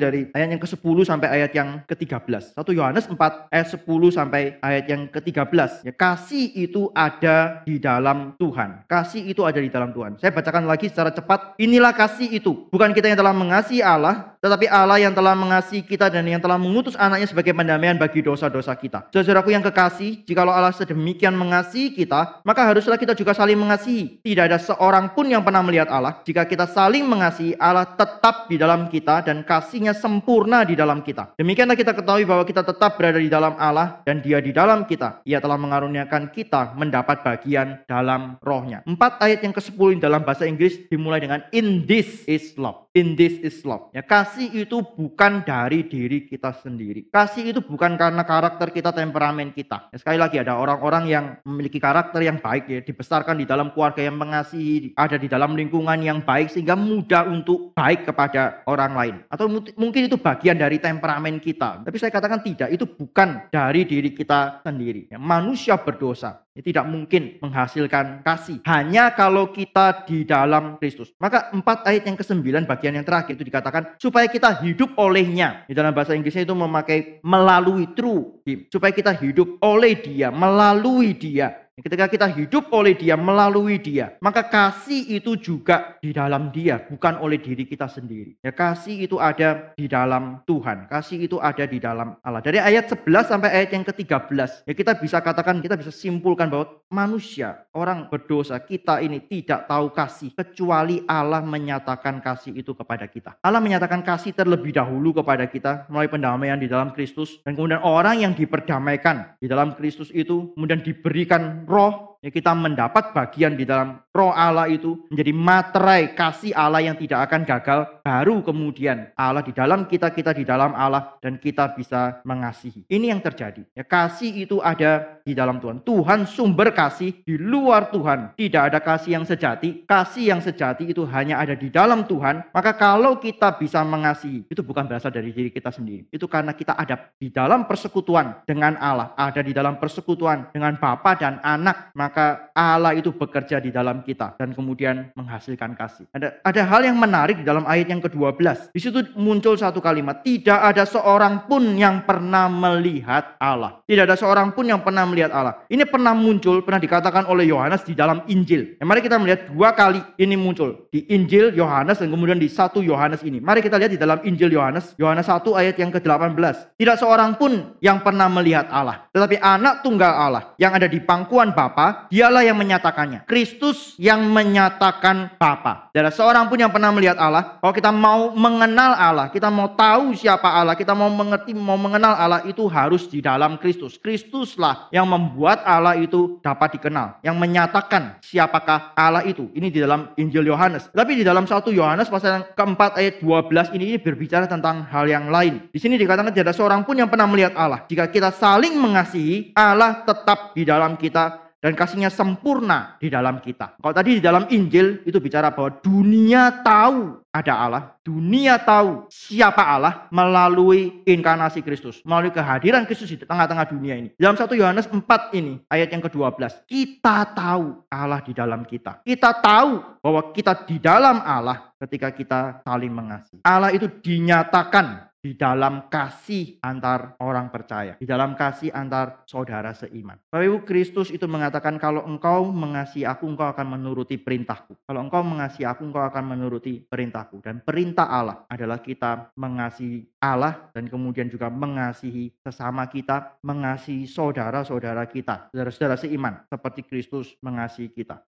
dari ayat yang ke-10 sampai ayat yang ke-13. 1 Yohanes 4 ayat 10 sampai ayat yang ke-13. Ya, kasih itu ada di dalam Tuhan. Kasih itu ada di dalam Tuhan. Saya bacakan lagi secara cepat. Inilah kasih itu. Bukan kita yang telah mengasihi Allah, tetapi Allah yang telah mengasihi kita dan yang telah mengutus anaknya sebagai pendamaian bagi dosa-dosa kita. Saudaraku yang kekasih, jikalau Allah sedemikian mengasihi kita, maka haruslah kita juga saling mengasihi. Tidak ada seorang pun yang pernah melihat Allah. Jika kita saling mengasihi, Allah tetap di dalam kita dan kasihnya sempurna di dalam kita. Demikianlah kita ketahui bahwa kita tetap berada di dalam Allah dan dia di dalam kita. Ia telah mengaruniakan kita mendapat bagian dalam rohnya. Empat ayat yang ke-10 dalam bahasa Inggris dimulai dengan in this is love. In this is love. Ya, kasih itu bukan dari diri kita sendiri. Kasih itu bukan karena karakter kita, temperamen kita. Ya, sekali lagi ada orang-orang yang memiliki karakter yang baik ya, dibesarkan di dalam keluarga yang mengasihi, ada di dalam lingkungan yang baik sehingga mudah untuk baik kepada orang lain. Atau mungkin itu bagian dari temperamen kita. Tapi saya katakan tidak, itu bukan dari diri kita sendiri. Ya, manusia berdosa. Ya, tidak mungkin menghasilkan kasih. Hanya kalau kita di dalam Kristus. Maka empat ayat yang ke-9 bagian yang terakhir itu dikatakan supaya kita hidup olehnya. Di dalam bahasa Inggrisnya itu memakai melalui true. Supaya kita hidup oleh dia, melalui dia. Ketika kita hidup oleh dia, melalui dia, maka kasih itu juga di dalam dia, bukan oleh diri kita sendiri. Ya, kasih itu ada di dalam Tuhan. Kasih itu ada di dalam Allah. Dari ayat 11 sampai ayat yang ke-13, ya kita bisa katakan, kita bisa simpulkan bahwa manusia, orang berdosa, kita ini tidak tahu kasih, kecuali Allah menyatakan kasih itu kepada kita. Allah menyatakan kasih terlebih dahulu kepada kita melalui pendamaian di dalam Kristus. Dan kemudian orang yang diperdamaikan di dalam Kristus itu kemudian diberikan roh ya kita mendapat bagian di dalam roh Allah itu menjadi materai kasih Allah yang tidak akan gagal. Baru kemudian Allah di dalam kita kita di dalam Allah dan kita bisa mengasihi. Ini yang terjadi. Ya kasih itu ada di dalam Tuhan. Tuhan sumber kasih di luar Tuhan. Tidak ada kasih yang sejati. Kasih yang sejati itu hanya ada di dalam Tuhan. Maka kalau kita bisa mengasihi itu bukan berasal dari diri kita sendiri. Itu karena kita ada di dalam persekutuan dengan Allah. Ada di dalam persekutuan dengan Bapa dan anak. Maka maka Allah itu bekerja di dalam kita dan kemudian menghasilkan kasih. Ada ada hal yang menarik di dalam ayat yang ke-12. Di situ muncul satu kalimat, tidak ada seorang pun yang pernah melihat Allah. Tidak ada seorang pun yang pernah melihat Allah. Ini pernah muncul, pernah dikatakan oleh Yohanes di dalam Injil. Ya, mari kita melihat dua kali ini muncul di Injil Yohanes dan kemudian di satu Yohanes ini. Mari kita lihat di dalam Injil Yohanes, Yohanes 1 ayat yang ke-18. Tidak seorang pun yang pernah melihat Allah, tetapi anak tunggal Allah yang ada di pangkuan Dialah yang menyatakannya. Kristus yang menyatakan Bapa. Tidak seorang pun yang pernah melihat Allah. Kalau kita mau mengenal Allah, kita mau tahu siapa Allah, kita mau mengerti, mau mengenal Allah itu harus di dalam Kristus. Kristuslah yang membuat Allah itu dapat dikenal, yang menyatakan siapakah Allah itu. Ini di dalam Injil Yohanes. Tapi di dalam satu Yohanes pasal yang keempat ayat 12 ini, ini berbicara tentang hal yang lain. Di sini dikatakan tidak ada seorang pun yang pernah melihat Allah. Jika kita saling mengasihi, Allah tetap di dalam kita dan kasihnya sempurna di dalam kita. Kalau tadi di dalam Injil itu bicara bahwa dunia tahu ada Allah, dunia tahu siapa Allah melalui inkarnasi Kristus, melalui kehadiran Kristus di tengah-tengah dunia ini. Dalam 1 Yohanes 4 ini, ayat yang ke-12, kita tahu Allah di dalam kita. Kita tahu bahwa kita di dalam Allah ketika kita saling mengasihi. Allah itu dinyatakan di dalam kasih antar orang percaya, di dalam kasih antar saudara seiman. Bapak Ibu Kristus itu mengatakan kalau engkau mengasihi aku, engkau akan menuruti perintahku. Kalau engkau mengasihi aku, engkau akan menuruti perintahku. Dan perintah Allah adalah kita mengasihi Allah dan kemudian juga mengasihi sesama kita, mengasihi saudara-saudara kita, saudara-saudara seiman seperti Kristus mengasihi kita.